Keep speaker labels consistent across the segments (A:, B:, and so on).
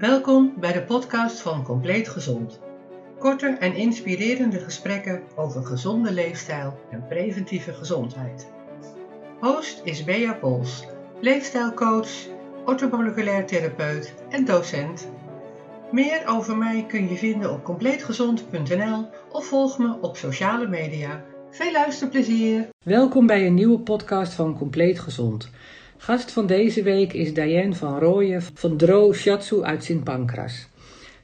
A: Welkom bij de podcast van Compleet Gezond. Korte en inspirerende gesprekken over gezonde leefstijl en preventieve gezondheid. Host is Bea Pols, leefstijlcoach, orthomoleculair therapeut en docent. Meer over mij kun je vinden op compleetgezond.nl of volg me op sociale media. Veel luisterplezier! Welkom bij een nieuwe podcast van Compleet Gezond. Gast van deze week is Diane van Rooyen van Dro Shiatsu uit Sint Pancras.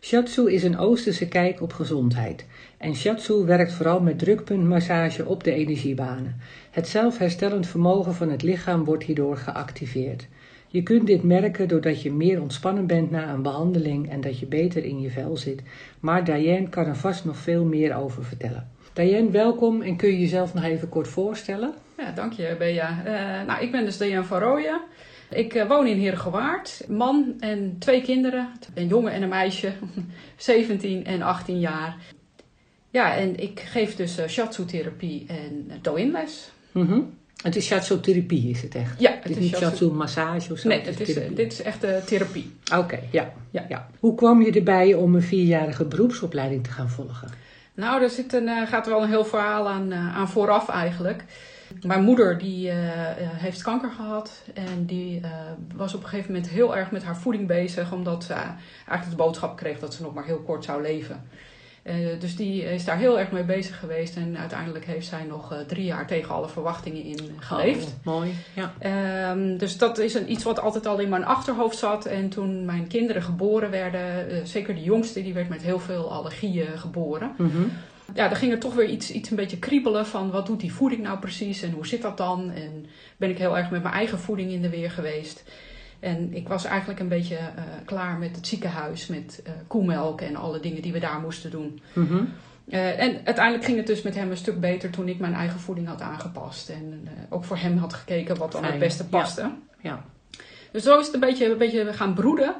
A: Shiatsu is een Oosterse kijk op gezondheid. En Shiatsu werkt vooral met drukpuntmassage op de energiebanen. Het zelfherstellend vermogen van het lichaam wordt hierdoor geactiveerd. Je kunt dit merken doordat je meer ontspannen bent na een behandeling en dat je beter in je vel zit. Maar Diane kan er vast nog veel meer over vertellen. Diane, welkom en kun je jezelf nog even kort voorstellen?
B: Ja, dank je Bea. Uh, nou, ik ben dus Diane van Rooyen. Ik uh, woon in Herengewaard. Man en twee kinderen. Een jongen en een meisje. 17 en 18 jaar. Ja, en ik geef dus uh, shiatsu-therapie en do-in-les.
A: Mm -hmm. Het is shiatsu-therapie, is het echt?
B: Ja,
A: het, is niet shiatsu-massage of zo?
B: Nee, het is, dit is echt therapie.
A: Oké, okay, ja, ja, ja. Hoe kwam je erbij om een vierjarige beroepsopleiding te gaan volgen?
B: Nou, er zit een, gaat wel een heel verhaal aan, aan vooraf eigenlijk. Mijn moeder die, uh, heeft kanker gehad en die was op een gegeven moment heel erg met haar voeding bezig, omdat ze eigenlijk de boodschap kreeg dat ze nog maar heel kort zou leven. dus die is daar heel erg mee bezig geweest en uiteindelijk heeft zij nog drie jaar tegen alle verwachtingen in geleefd.
A: Oh, mooi, ja.
B: Um, dus dat is een, iets wat altijd al in mijn achterhoofd zat. En toen mijn kinderen geboren werden, zeker de jongste, die werd met heel veel allergieën geboren.
A: Mm -hmm
B: ja, dan ging er toch weer iets, iets een beetje kriebelen van wat doet die voeding nou precies en hoe zit dat dan? En ben ik heel erg met mijn eigen voeding in de weer geweest. En ik was eigenlijk een beetje uh, klaar met het ziekenhuis, met uh, koemelk en alle dingen die we daar moesten doen.
A: Mm -hmm.
B: uh, en uiteindelijk ging het dus met hem een stuk beter toen ik mijn eigen voeding had aangepast. En ook voor hem had gekeken wat dan
A: Fijn.
B: het beste paste.
A: Ja. ja.
B: Dus zo is het een beetje, een beetje gaan broeden.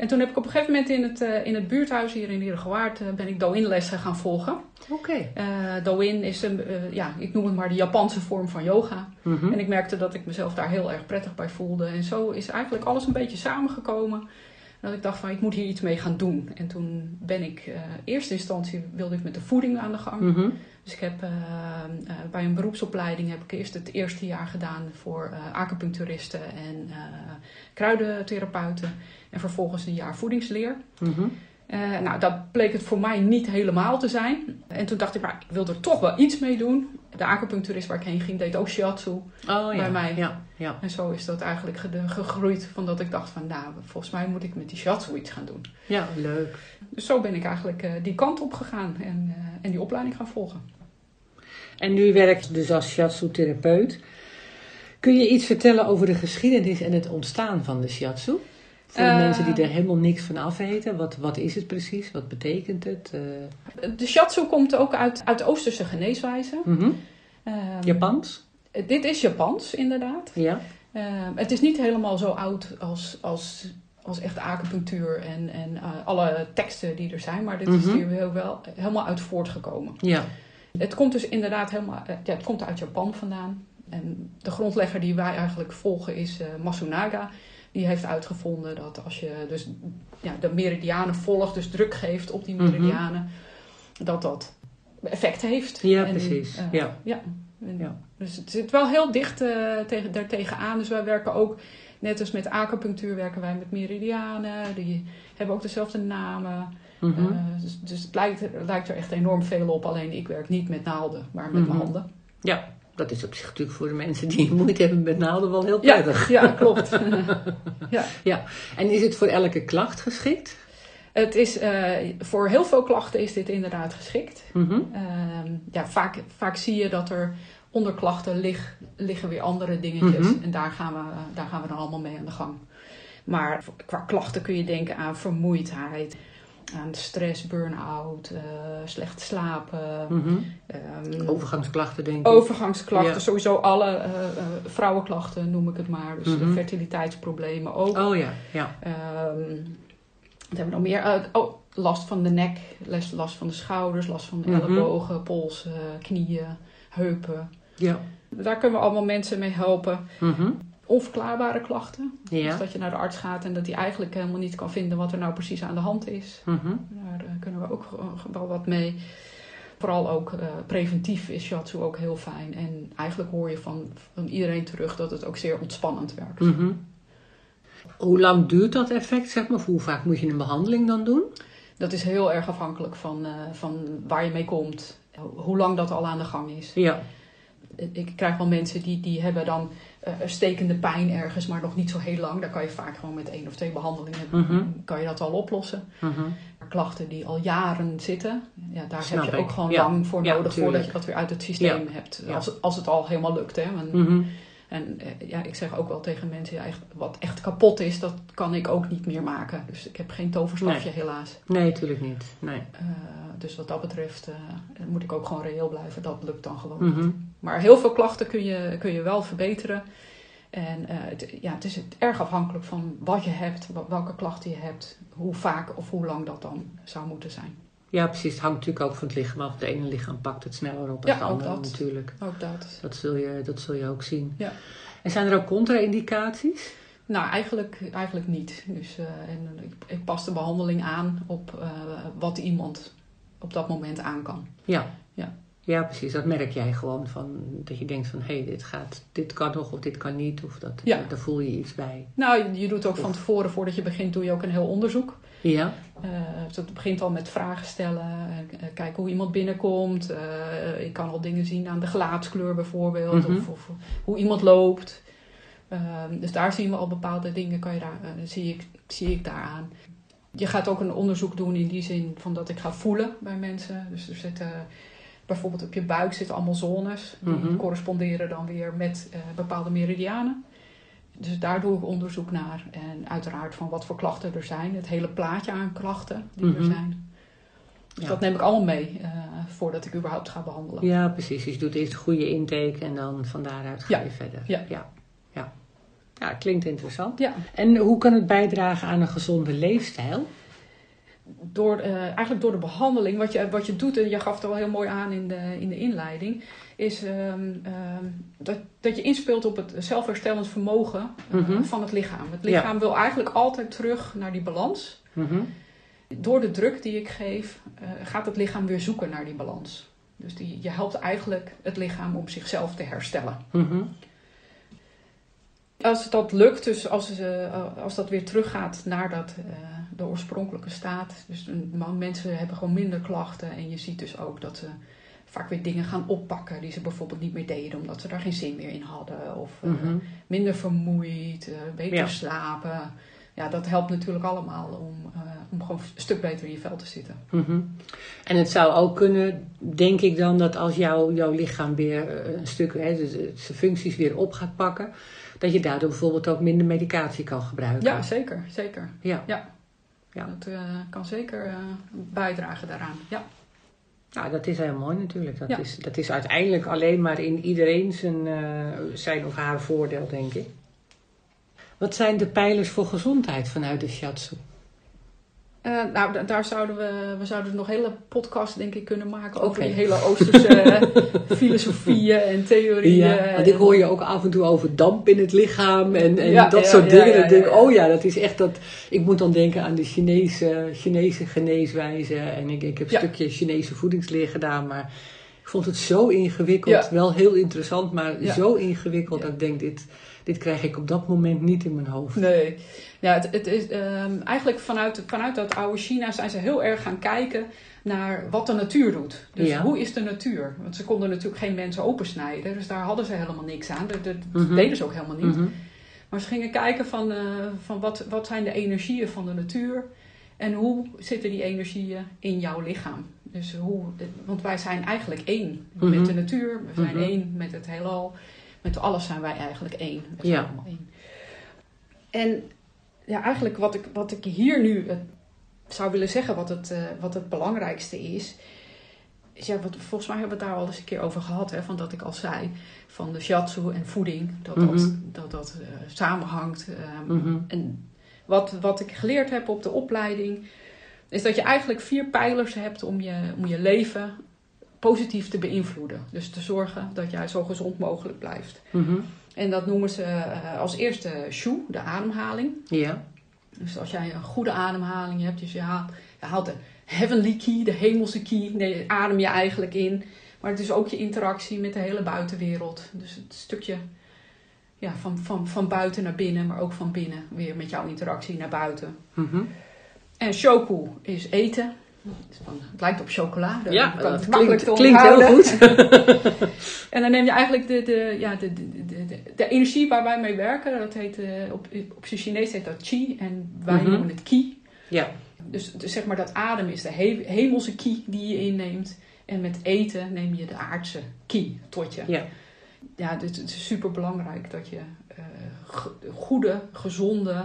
B: En toen heb ik op een gegeven moment in het, uh, in het buurthuis hier in Herengewaard uh, ben ik Do-in lessen gaan volgen.
A: Oké. Okay.
B: Uh, Do-in is een, ja, ik noem het maar de Japanse vorm van yoga.
A: Mm -hmm.
B: En ik merkte dat ik mezelf daar heel erg prettig bij voelde. En zo is eigenlijk alles een beetje samengekomen. Dat ik dacht van ik moet hier iets mee gaan doen. En toen ben ik, in eerste instantie wilde ik met de voeding aan de gang.
A: Mm -hmm.
B: Dus ik heb bij een beroepsopleiding heb ik eerst het eerste jaar gedaan voor acupuncturisten en kruidentherapeuten. En vervolgens een jaar voedingsleer.
A: Mm -hmm.
B: Uh, nou, dat bleek het voor mij niet helemaal te zijn. En toen dacht ik, maar ik wil er toch wel iets mee doen. De acupuncturist waar ik heen ging, deed ook shiatsu
A: oh,
B: bij
A: ja.
B: mij.
A: Ja, ja.
B: En zo is dat eigenlijk gegroeid van dat ik dacht van, nou, volgens mij moet ik met die shiatsu iets gaan doen.
A: Ja, leuk.
B: Dus zo ben ik eigenlijk uh, die kant op gegaan en, uh, en die opleiding gaan volgen.
A: En nu werk je dus als shiatsu-therapeut. Kun je iets vertellen over de geschiedenis en het ontstaan van de shiatsu? Voor de uh, mensen die er helemaal niks van af weten, wat, wat is het precies? Wat betekent het? Uh...
B: De shiatsu komt ook uit, uit de Oosterse geneeswijze.
A: Mm -hmm. Japans?
B: Dit is Japans, inderdaad.
A: Ja.
B: het is niet helemaal zo oud als, als, als echt acupunctuur en, en alle teksten die er zijn, maar dit
A: Mhm.
B: mm -hmm. is hier wel helemaal uit voortgekomen.
A: Ja.
B: Het komt dus inderdaad helemaal ja, het komt uit Japan vandaan. En de grondlegger die wij eigenlijk volgen is Masunaga. Die heeft uitgevonden dat als je dus ja, de meridianen volgt, dus druk geeft op die meridianen, mm -hmm. dat dat effect heeft.
A: Ja, en, precies. Uh, ja.
B: Ja. En,
A: ja.
B: Dus het zit wel heel dicht uh, tegen, daar tegenaan. Dus wij werken ook, net als met acupunctuur, werken wij met meridianen. Die hebben ook dezelfde namen.
A: Mm -hmm.
B: uh, dus, dus het, lijkt, lijkt er echt enorm veel op. Alleen ik werk niet met naalden, maar met mm -hmm. mijn handen.
A: Ja, dat is op zich natuurlijk voor de mensen die moeite hebben met naalden wel heel prettig.
B: Ja, ja klopt.
A: ja. ja. En is het voor elke klacht geschikt?
B: Het is, uh, voor heel veel klachten is dit inderdaad geschikt.
A: Mm -hmm.
B: uh, ja, vaak, vaak zie je dat er onder klachten lig, liggen weer andere dingetjes.
A: Mhm.
B: En daar gaan, we, daar gaan we dan allemaal mee aan de gang. Maar qua klachten kun je denken aan vermoeidheid, aan stress, burn-out, uh, slecht slapen.
A: Mhm.
B: Um,
A: Overgangsklachten, denk ik.
B: Overgangsklachten,
A: Ja.
B: sowieso alle uh, uh, vrouwenklachten noem ik het maar. Dus
A: Mhm.
B: fertiliteitsproblemen ook.
A: Oh ja, ja.
B: Ehm, wat hebben we nog meer? Uh, oh, last van de nek, last, last van de schouders, last van de
A: Mhm.
B: ellebogen, polsen, knieën, heupen.
A: Ja.
B: Daar kunnen we allemaal mensen mee helpen. Onverklaarbare klachten.
A: Ja.
B: Dus dat je naar de arts gaat en dat hij eigenlijk helemaal niet kan vinden wat er nou precies aan de hand is.
A: Mhm.
B: Daar eh, kunnen we ook eh, wel wat mee. Vooral ook eh, preventief is shiatsu ook heel fijn. En eigenlijk hoor je van, van iedereen terug dat het ook zeer ontspannend werkt.
A: Mhm. Hoe lang duurt dat effect, zeg maar? Of hoe vaak moet je een behandeling dan doen?
B: Dat is heel erg afhankelijk van, van waar je mee komt. Hoe lang dat al aan de gang is.
A: Ja.
B: Ik krijg wel mensen die, die hebben dan eh, een stekende pijn ergens, maar nog niet zo heel lang. Daar kan je vaak gewoon met één of twee behandelingen
A: Mhm.
B: kan je dat al oplossen. Maar klachten die al jaren zitten, ja, daar
A: Snap
B: heb je
A: ik.
B: ook gewoon
A: Ja.
B: lang voor
A: Ja,
B: nodig voordat je dat weer uit het systeem
A: Ja.
B: hebt.
A: Ja.
B: Als, als het al helemaal lukt. Hè?
A: Mhm.
B: En eh, ja, ik zeg ook wel tegen mensen, ja, wat echt kapot is, dat kan ik ook niet meer maken. Dus ik heb geen toverstafje helaas.
A: Nee, natuurlijk niet. Nee.
B: Eh, dus wat dat betreft eh, moet ik ook gewoon reëel blijven. Dat lukt dan gewoon.
A: Mhm.
B: Maar heel veel klachten kun je, kun je wel verbeteren. En eh, het, ja, het is erg afhankelijk van wat je hebt, welke klachten je hebt, hoe vaak of hoe lang dat dan zou moeten zijn.
A: Ja, precies. Het hangt natuurlijk ook van het lichaam af. Het ene lichaam pakt het sneller op dan
B: Ja,
A: het andere
B: dat.
A: natuurlijk.
B: Ook dat.
A: Dat zul, je, dat zul je ook zien.
B: Ja.
A: En zijn er ook contra-indicaties?
B: Nou, eigenlijk, eigenlijk niet. Dus, eh, en ik, ik pas de behandeling aan op eh, wat iemand op dat moment aan kan.
A: Ja.
B: Ja.
A: Ja, precies. Dat merk jij gewoon van dat je denkt van hé, hey, dit gaat, dit kan nog of dit kan niet. Of dat,
B: Ja.
A: daar voel je iets bij.
B: Nou, je, doet ook van tevoren, voordat je begint, doe je ook een heel onderzoek.
A: Ja.
B: Dus het begint al met vragen stellen, eh, eh, kijken hoe iemand binnenkomt. Eh, ik kan al dingen zien aan de gelaatskleur bijvoorbeeld,
A: Mhm.
B: of, of hoe iemand loopt. Ehm, dus daar zien we al bepaalde dingen, kan je daar, zie, ik, zie ik daar aan. Je gaat ook een onderzoek doen in die zin van dat ik ga voelen bij mensen. Dus er zitten bijvoorbeeld op je buik zitten allemaal zones. Die
A: Mhm.
B: corresponderen dan weer met eh, bepaalde meridianen. Dus daar doe ik onderzoek naar. En uiteraard van wat voor klachten er zijn. Het hele plaatje aan klachten die er
A: Mhm.
B: zijn. Dus
A: Ja.
B: dat neem ik allemaal mee eh, voordat ik überhaupt ga behandelen.
A: ja, precies. Dus je doet eerst een goede intake en dan van daaruit ga
B: Ja.
A: je verder.
B: Ja.
A: ja. Ja. Ja, klinkt interessant.
B: Ja,
A: En hoe kan het bijdragen aan een gezonde leefstijl?
B: Door, eh, eigenlijk door de behandeling, wat je, wat je doet, en je gaf het al heel mooi aan in de, in de inleiding, is ehm, ehm, dat, dat je inspeelt op het zelfherstellend vermogen eh,
A: Mhm.
B: van het lichaam. Het lichaam wil eigenlijk altijd terug naar die balans.
A: Mhm.
B: Door de druk die ik geef, eh, gaat het lichaam weer zoeken naar die balans. Dus die, je helpt eigenlijk het lichaam om zichzelf te herstellen.
A: Mhm.
B: Als dat lukt, dus als, als dat weer teruggaat naar dat, de oorspronkelijke staat. Dus mensen hebben gewoon minder klachten. En je ziet dus ook dat ze vaak weer dingen gaan oppakken die ze bijvoorbeeld niet meer deden. Omdat ze daar geen zin meer in hadden. Of eh,
A: Mhm.
B: minder vermoeid, eh, beter
A: Ja.
B: slapen. Ja, dat helpt natuurlijk allemaal om, eh, om gewoon een stuk beter in je vel te zitten.
A: Mhm. En het zou ook kunnen, denk ik dan, dat als jouw jouw lichaam weer een stuk, hè, dus, zijn functies weer op gaat pakken, dat je daardoor bijvoorbeeld ook minder medicatie kan gebruiken.
B: Ja, zeker. zeker.
A: Ja.
B: Ja.
A: Ja.
B: Dat eh, kan zeker eh, bijdragen daaraan. Ja.
A: Nou, dat is heel mooi natuurlijk. Dat,
B: Ja.
A: is, dat is uiteindelijk alleen maar in iedereen zijn, eh, zijn of haar voordeel, denk ik. Wat zijn de pijlers voor gezondheid vanuit de shiatsu?
B: Eh, nou, da- daar zouden we, we zouden nog hele podcast denk ik kunnen maken over die hele Oosterse eh, filosofieën en theorieën.
A: want ik hoor je ook af en toe over damp in het lichaam en, en
B: Ja,
A: dat
B: ja,
A: soort
B: ja,
A: dingen.
B: ja,
A: Dan denk ik,
B: ja, ja.
A: oh ja, dat is echt dat. Ik moet dan denken aan de Chinese, Chinese geneeswijze. En ik, ik heb een
B: Ja.
A: stukje Chinese voedingsleer gedaan, maar ik vond het zo ingewikkeld.
B: Ja.
A: Wel heel interessant, maar
B: Ja.
A: zo ingewikkeld
B: Ja.
A: dat ik denk, dit, dit krijg ik op dat moment niet in mijn hoofd.
B: Nee, ja, het, het is ehm, eigenlijk vanuit, vanuit dat oude China zijn ze heel erg gaan kijken naar wat de natuur doet. Dus
A: Ja.
B: hoe is de natuur? Want ze konden natuurlijk geen mensen opensnijden, dus daar hadden ze helemaal niks aan. Dat, dat
A: Mhm.
B: deden ze ook helemaal niet.
A: Mhm.
B: Maar ze gingen kijken van, eh, van wat, wat zijn de energieën van de natuur en hoe zitten die energieën in jouw lichaam. Dus hoe, want wij zijn eigenlijk één
A: Mhm.
B: met de natuur, we zijn
A: Mhm.
B: één met het heelal, met alles zijn wij eigenlijk één. We zijn
A: Ja.
B: allemaal één. En ja, eigenlijk wat ik, wat ik hier nu eh, zou willen zeggen, wat het, eh, wat het belangrijkste is. is ja, wat, volgens mij hebben we het daar al eens een keer over gehad. Hè, van dat ik al zei, van de shiatsu en voeding, dat dat,
A: Mhm.
B: dat, dat eh, samenhangt. ehm,
A: Mhm.
B: En wat, wat ik geleerd heb op de opleiding, is dat je eigenlijk vier pijlers hebt om je, om je leven positief te beïnvloeden. Dus te zorgen dat jij zo gezond mogelijk blijft.
A: Mhm.
B: En dat noemen ze eh, als eerste shu, de ademhaling.
A: Ja.
B: Dus als jij een goede ademhaling hebt, dus je haalt, je haalt de heavenly key, de hemelse key, nee, adem je eigenlijk in. Maar het is ook je interactie met de hele buitenwereld. Dus het stukje ja, van, van, van buiten naar binnen, maar ook van binnen weer met jouw interactie naar buiten.
A: Mhm.
B: En shoku is eten. Het, lijkt op chocolade.
A: Ja, dat klinkt,
B: te
A: klinkt heel goed.
B: En dan neem je eigenlijk de, de, ja, de, de, de, de, energie waar wij mee werken. Dat heet, eh, op, op zijn Chinees heet dat chi en wij
A: Mhm.
B: noemen het ki.
A: ja.
B: Dus, dus zeg maar dat adem is de he- hemelse ki die je inneemt. En met eten neem je de aardse ki tot je.
A: Ja.
B: Ja, dus het is super belangrijk dat je eh, goede, gezonde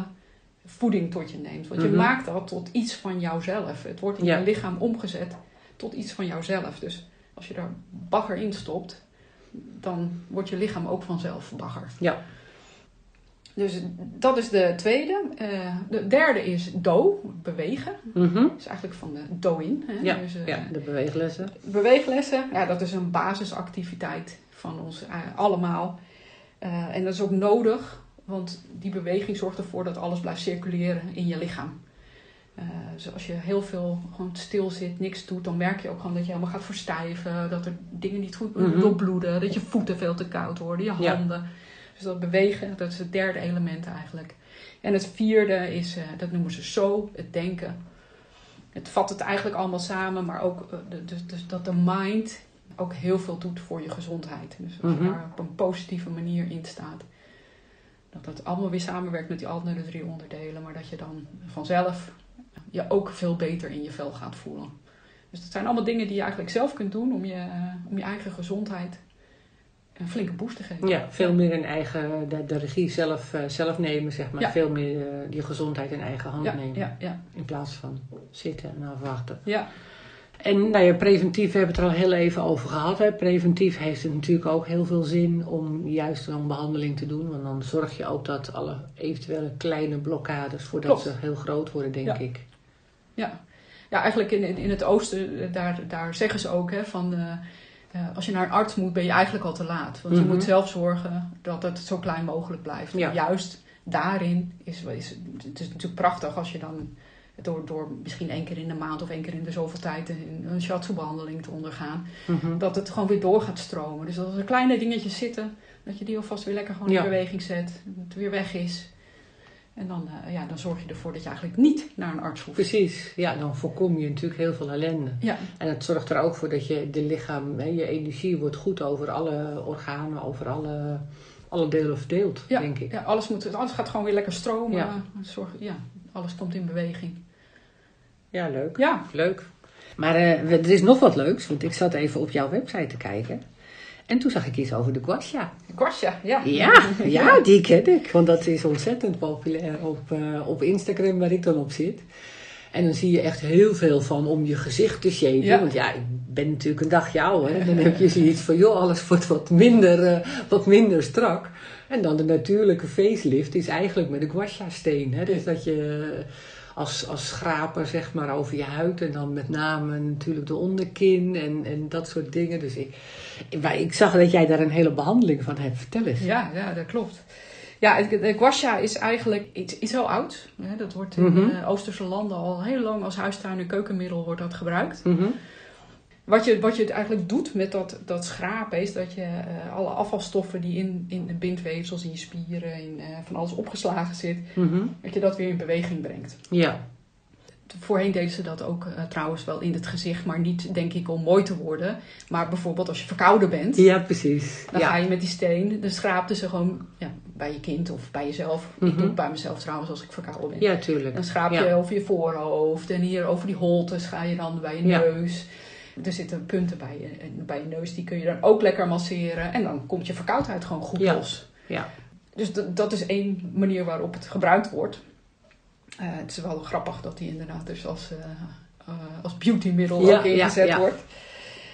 B: voeding tot je neemt. Want je
A: Mhm.
B: maakt dat tot iets van jouzelf. Het wordt in
A: Ja.
B: je lichaam omgezet tot iets van jouzelf. Dus als je daar bagger in stopt, dan wordt je lichaam ook vanzelf bagger.
A: Ja.
B: Dus dat is de tweede. Eh, de derde is do, bewegen.
A: Mhm.
B: Dat is eigenlijk van de do-in.
A: Ja,
B: Dus, eh,
A: ja, de beweeglessen.
B: Beweeglessen, ja, dat is een basisactiviteit van ons eh, allemaal. En dat is ook nodig, want die beweging zorgt ervoor dat alles blijft circuleren in je lichaam. Eh, dus als je heel veel gewoon stil zit, niks doet, dan merk je ook gewoon dat je helemaal gaat verstijven. Dat er dingen niet goed
A: Mhm.
B: doorbloeden, dat je voeten veel te koud worden, je
A: Ja.
B: handen. Dus dat bewegen, dat is het derde element eigenlijk. En het vierde is, eh, dat noemen ze zo, het denken. Het vat het eigenlijk allemaal samen, maar ook eh, de- dus dat de mind ook heel veel doet voor je gezondheid. Dus als
A: Mhm.
B: je daar op een positieve manier in staat. Dat dat allemaal weer samenwerkt met die andere drie onderdelen, maar dat je dan vanzelf je ook veel beter in je vel gaat voelen. Dus dat zijn allemaal dingen die je eigenlijk zelf kunt doen om je, eh, om je eigen gezondheid een flinke boost te geven.
A: Ja, veel meer in eigen, de, de regie zelf, eh, zelf nemen, zeg maar.
B: Ja.
A: Veel meer eh, die gezondheid in eigen hand
B: ja,
A: nemen.
B: ja,
A: In plaats van zitten en afwachten.
B: ja.
A: En nou ja, preventief, we hebben het er al heel even over gehad. Hè. Preventief heeft het natuurlijk ook heel veel zin om juist zo'n behandeling te doen. Want dan zorg je ook dat alle eventuele kleine blokkades, voordat
B: Klopt.
A: ze heel groot worden, denk
B: Ja.
A: ik.
B: Ja, ja eigenlijk in, in het oosten, eh, daar, daar zeggen ze ook hè, van eh, eh, als je naar een arts moet, ben je eigenlijk al te laat. Want
A: Mhm.
B: je moet zelf zorgen dat het zo klein mogelijk blijft.
A: Ja.
B: En Juist daarin is, is het is natuurlijk prachtig als je dan door, door misschien één keer in de maand of één keer in de zoveel tijd een, een shiatsu-behandeling te ondergaan,
A: Mhm.
B: dat het gewoon weer door gaat stromen. Dus als er kleine dingetjes zitten, dat je die alvast weer lekker gewoon
A: Ja.
B: in beweging zet, dat het weer weg is. En dan, eh, ja, dan zorg je ervoor dat je eigenlijk niet naar een arts hoeft.
A: Precies, ja, dan voorkom je natuurlijk heel veel ellende.
B: Ja,
A: En het zorgt er ook voor dat je de lichaam, hè, je energie wordt goed over alle organen, over alle, alle delen verdeeld,
B: Ja,
A: denk ik.
B: Ja, alles, moet, alles gaat gewoon weer lekker stromen.
A: Ja.
B: Zorg, ja, alles komt in beweging.
A: Ja, leuk.
B: Ja,
A: Leuk. Maar eh, er is nog wat leuks, want ik zat even op jouw website te kijken. En toen zag ik iets over de guasha.
B: kwastja, ja.
A: Ja, ja, die ken ik. Want dat is ontzettend populair op, eh, op Instagram, waar ik dan op zit. En dan zie je echt heel veel van om je gezicht te shapen.
B: Ja.
A: Want ja, ik ben natuurlijk een dagje ouder. Dan heb je zoiets van, joh, alles wordt wat minder, eh, wat minder strak. En dan de natuurlijke facelift is eigenlijk met een guasha steen. Hè? Dus dat je eh, als, als schraper zeg maar over je huid. En dan met name natuurlijk de onderkin en, en dat soort dingen. Dus ik, maar ik zag dat jij daar een hele behandeling van hebt. Vertel eens.
B: Ja, ja, dat klopt. Ja, de guasha is eigenlijk iets, iets heel oud. Dat wordt in
A: Mhm.
B: eh, Oosterse landen al heel lang als huistuin- en keukenmiddel wordt dat gebruikt.
A: Mhm.
B: Wat je, wat je het eigenlijk doet met dat, dat schrapen is dat je eh, alle afvalstoffen die in, in de bindweefsels, in je spieren, in eh, van alles opgeslagen zit,
A: Mhm.
B: dat je dat weer in beweging brengt.
A: Ja.
B: Voorheen deden ze dat ook eh, trouwens wel in het gezicht, maar niet denk ik om mooi te worden. Maar bijvoorbeeld als je verkouden bent,
A: ja, precies.
B: dan
A: ja.
B: ga je met die steen, dan schraapten ze gewoon ja, bij je kind of bij jezelf. Ik
A: Mhm.
B: doe het bij mezelf trouwens als ik verkouden ben.
A: ja, tuurlijk.
B: Dan schraap je
A: Ja.
B: over je voorhoofd en hier over die holtes ga je dan bij je
A: Ja.
B: neus. Er zitten punten bij je, en bij je neus, die kun je dan ook lekker masseren. En dan komt je verkoudheid gewoon goed los.
A: Ja.
B: Dus dat is één manier waarop het gebruikt wordt. Eh, het is wel grappig dat die inderdaad dus als, eh, eh, als beautymiddel
A: Ja,
B: ook ingezet
A: ja,
B: wordt.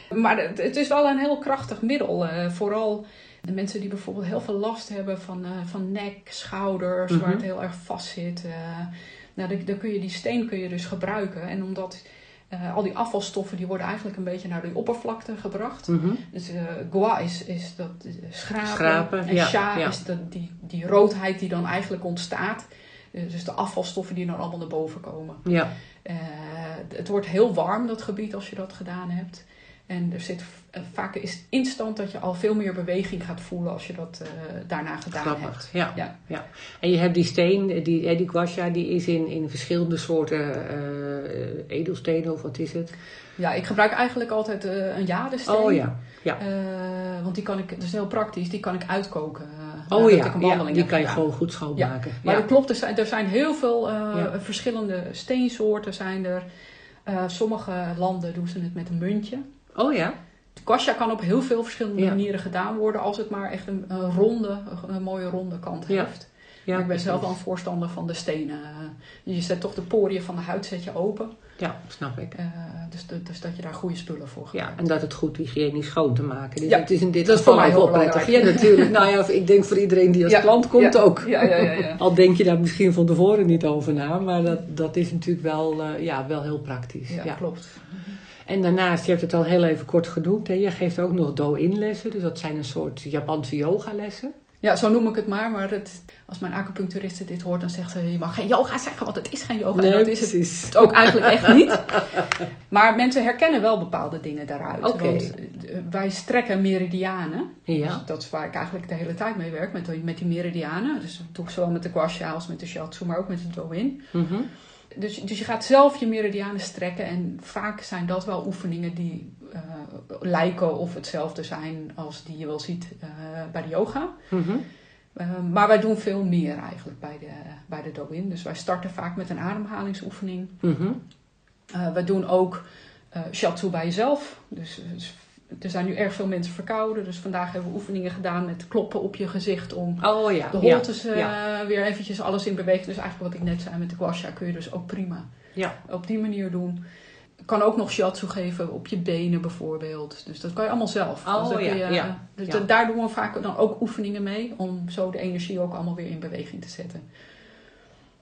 B: Maar het, het is wel een heel krachtig middel. vooral de mensen die bijvoorbeeld heel veel last hebben van, van nek, schouders, waar
A: Mhm.
B: het heel erg vast zit. nou, dan, dan kun je die steen kun je dus gebruiken. En omdat eh, al die afvalstoffen die worden eigenlijk een beetje naar die oppervlakte gebracht.
A: Mhm.
B: Dus eh gua is, is dat eh, schrapen.
A: Schrapen,
B: en
A: ja,
B: sha
A: ja.
B: is dat, die, die roodheid die dan eigenlijk ontstaat. Dus de afvalstoffen die dan allemaal naar boven komen.
A: Ja,
B: het wordt heel warm, dat gebied, als je dat gedaan hebt. En er zit eh, vaak is instant dat je al veel meer beweging gaat voelen als je dat eh, daarna gedaan
A: grappig.
B: hebt.
A: Ja.
B: Ja.
A: Ja. En je hebt die steen, die, eh, die guasha, die is in, in verschillende soorten edelstenen of wat is het?
B: Ja, ik gebruik eigenlijk altijd eh, een jadesteen.
A: Oh ja, ja.
B: Want die kan ik, dat is heel praktisch, die kan ik uitkoken.
A: Oh ja,
B: ik een
A: ja, die kan je
B: gedaan.
A: gewoon goed schoonmaken.
B: Maar dat klopt, er zijn, er zijn heel veel verschillende steensoorten. Zijn er. Sommige landen doen ze het met een muntje.
A: Oh ja?
B: De kan op heel veel verschillende
A: Ja.
B: manieren gedaan worden, als het maar echt een, een ronde, een mooie ronde kant
A: Ja.
B: heeft.
A: ja
B: maar ik ben zelf wel een voorstander van de stenen. Eh, Je zet toch de poriën van de huid zet je open.
A: Ja, snap ik.
B: Eh, dus, de- dus dat je daar goede spullen voor
A: Ja,
B: gebruikt.
A: en dat het goed hygiënisch schoon te maken. Dus
B: Ja,
A: het is in dit
B: dat is voor mij heel
A: wel prettig. Ja, natuurlijk. nou ja, ik denk voor iedereen die als
B: Ja,
A: klant komt
B: ja,
A: ook.
B: Ja, ja, ja. ja.
A: Al denk je daar misschien van tevoren niet over na, maar dat, dat is natuurlijk wel, eh, ja, wel heel praktisch.
B: ja,
A: Ja.
B: klopt.
A: En daarnaast, je hebt het al heel even kort genoemd, hè, je geeft ook nog do-in lessen. Dus dat zijn een soort Japanse yogalessen.
B: Ja, zo noem ik het maar. Maar het, als mijn acupuncturiste dit hoort, dan zegt ze: Je mag geen yoga zeggen, want het is geen yoga. en dat is het ook eigenlijk echt niet. Maar mensen herkennen wel bepaalde dingen daaruit.
A: Oké.
B: Want eh, wij strekken meridianen. Dus
A: Ja.
B: dat is waar ik eigenlijk de hele tijd mee werk, met, die- met die meridianen. Dus dat doe ik zowel met de guasha als met de shiatsu, maar ook met de do-in.
A: Mhm.
B: Dus, dus je gaat zelf je meridianen strekken. En vaak zijn dat wel oefeningen die eh, lijken of hetzelfde zijn als die je wel ziet eh, bij de yoga.
A: Mhm.
B: Eh, maar wij doen veel meer eigenlijk bij de, bij de do-in. Dus wij starten vaak met een ademhalingsoefening.
A: Mhm.
B: Eh, we doen ook shiatsu bij jezelf. Dus, dus er zijn nu erg veel mensen verkouden. Dus vandaag hebben we oefeningen gedaan met kloppen op je gezicht om
A: Oh ja.
B: de holtes eh,
A: ja.
B: weer eventjes alles in beweging. Dus eigenlijk wat ik net zei met de guasha kun je dus ook prima
A: Ja.
B: op die manier doen. Kan ook nog shiatsu geven op je benen bijvoorbeeld. Dus dat kan je allemaal zelf.
A: Oh,
B: dus je-
A: ja,
B: dus daar doen we vaak dan ook oefeningen mee. Om zo de energie ook allemaal weer in beweging te zetten.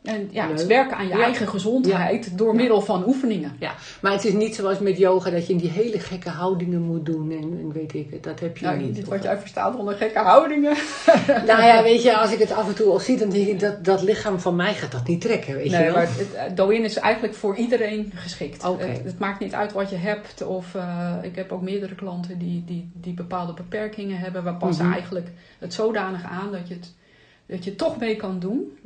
B: En ja, het werken aan je
A: Ja.
B: eigen gezondheid door middel van oefeningen.
A: Maar het is niet zoals met yoga dat je in die hele gekke houdingen moet doen en, en weet ik het. Dat heb je
B: Nou,
A: niet.
B: dit wat jij verstaat onder gekke houdingen.
A: Nou ja, weet je, als ik het af en toe al zie, dan denk ik dat dat lichaam van mij gaat dat niet trekken, weet je
B: Nee,
A: wel.
B: maar het, eh, do-in is eigenlijk voor iedereen geschikt. Het maakt niet uit wat je hebt. Of eh, ik heb ook meerdere klanten die, die, die bepaalde beperkingen hebben. We passen
A: Mhm.
B: eigenlijk het zodanig aan dat je het, dat je het toch mee kan doen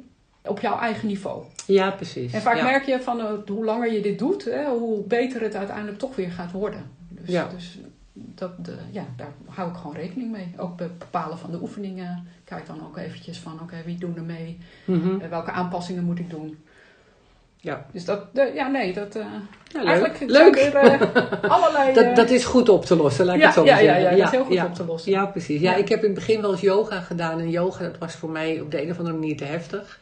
B: op jouw eigen niveau.
A: Ja, precies.
B: En vaak
A: ja.
B: merk je van eh, hoe langer je dit doet, hè, hoe beter het uiteindelijk toch weer gaat worden. Dus,
A: Ja.
B: dus dat, de, ja, daar hou ik gewoon rekening mee. Ook bij het bepalen van de oefeningen. Kijk dan ook eventjes van, oké, wie doen er mee?
A: Mhm.
B: Eh, welke aanpassingen moet ik doen?
A: Ja.
B: Dus dat, de- ja, nee, dat. eh,
A: Ja,
B: eigenlijk
A: leuk.
B: zijn
A: leuk.
B: er eh, allerlei.
A: Dat,
B: eh,
A: dat is goed op te lossen, laat ik
B: ja,
A: het zo
B: ja, ja, ja, dat is heel goed op te lossen.
A: Ja, precies. Ja,
B: Ja.
A: ik heb in het begin wel eens yoga gedaan. En yoga, dat was voor mij op de een of andere manier te heftig.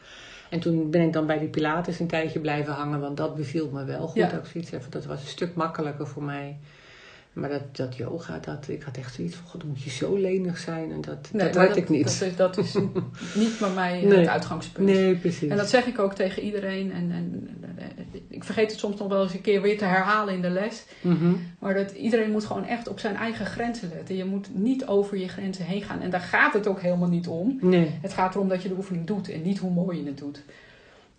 A: En toen ben ik dan bij die Pilates een tijdje blijven hangen, want dat beviel me wel goed.
B: Ja.
A: Ik zoiets heb, dat was een stuk makkelijker voor mij. Maar dat, dat yoga, dat, ik had echt zoiets van, god, moet je zo lenig zijn. En dat,
B: Nee,
A: dat werd ik niet.
B: Dat is, dat is niet bij mij
A: Nee.
B: het uitgangspunt.
A: nee, precies.
B: En dat zeg ik ook tegen iedereen. En, en, eh, ik vergeet het soms nog wel eens een keer weer te herhalen in de les.
A: Mhm.
B: Maar dat iedereen moet gewoon echt op zijn eigen grenzen letten. Je moet niet over je grenzen heen gaan. En daar gaat het ook helemaal niet om.
A: Nee.
B: Het gaat erom dat je de oefening doet en niet hoe mooi je het doet.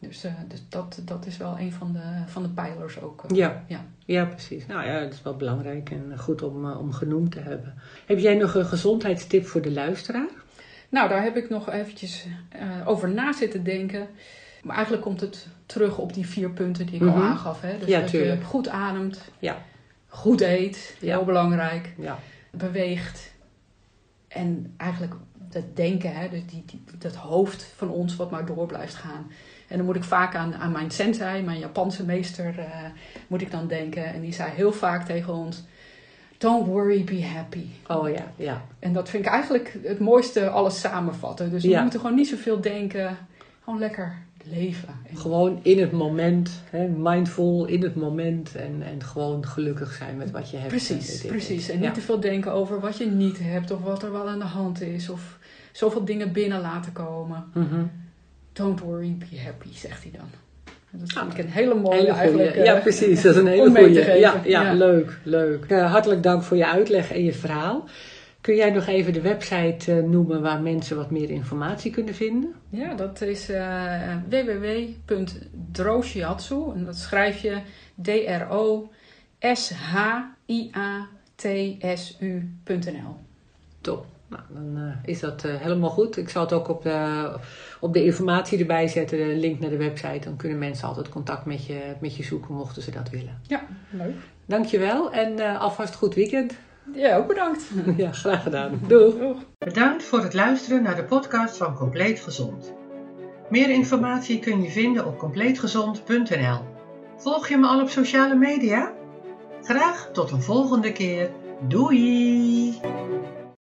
B: Dus, eh, dus dat, dat is wel een van de, van de pijlers ook. eh.
A: Ja.
B: Ja.
A: ja, precies. Nou ja, dat is wel belangrijk en goed om, eh, om genoemd te hebben. Heb jij nog een gezondheidstip voor de luisteraar?
B: Nou, daar heb ik nog eventjes over na zitten denken. Maar eigenlijk komt het terug op die vier punten die ik
A: Mhm.
B: al aangaf. Hè? Dus
A: Ja,
B: dat
A: tuurlijk.
B: je goed ademt,
A: Ja.
B: goed eet,
A: Ja.
B: heel belangrijk,
A: Ja.
B: beweegt. En eigenlijk dat denken, hè? Dus die, die, dat hoofd van ons wat maar door blijft gaan. En dan moet ik vaak aan, aan mijn sensei, mijn Japanse meester, eh, moet ik dan denken. En die zei heel vaak tegen ons, don't worry, be happy.
A: Oh ja, ja.
B: En dat vind ik eigenlijk het mooiste alles samenvatten. Dus we moeten gewoon niet zoveel denken. Gewoon lekker leven. En
A: Gewoon in het moment, hè, mindful in het moment en, en gewoon gelukkig zijn met wat je hebt.
B: precies, precies. En niet
A: Ja.
B: te veel denken over wat je niet hebt of wat er wel aan de hand is. Of zoveel dingen binnen laten komen.
A: Mhm.
B: Don't worry, be happy, zegt hij dan. Dat vind ik een hele mooie
A: Hele
B: eigenlijk.
A: ja,
B: eh,
A: precies. Dat is een hele goede. Ja, ja,
B: Ja.
A: leuk, leuk. Eh, hartelijk dank voor je uitleg en je verhaal. Kun jij nog even de website eh, noemen waar mensen wat meer informatie kunnen vinden?
B: Ja, dat is www.droshiatsu. En dat schrijf je D-R-O-S-H-I-A-T-S-U.nl.
A: Top. Nou, dan eh, is dat eh, helemaal goed. Ik zal het ook op de, op de informatie erbij zetten, de link naar de website. Dan kunnen mensen altijd contact met je, met je zoeken, mochten ze dat willen.
B: Ja, leuk.
A: Dankjewel en eh, alvast goed weekend.
B: Ja, ook bedankt.
A: ja, graag gedaan. Doeg!
B: Doeg.
C: Bedankt voor het luisteren naar de podcast van Compleet Gezond. Meer informatie kun je vinden op compleetgezond.nl. Volg je me al op sociale media? Graag tot een volgende keer. Doei!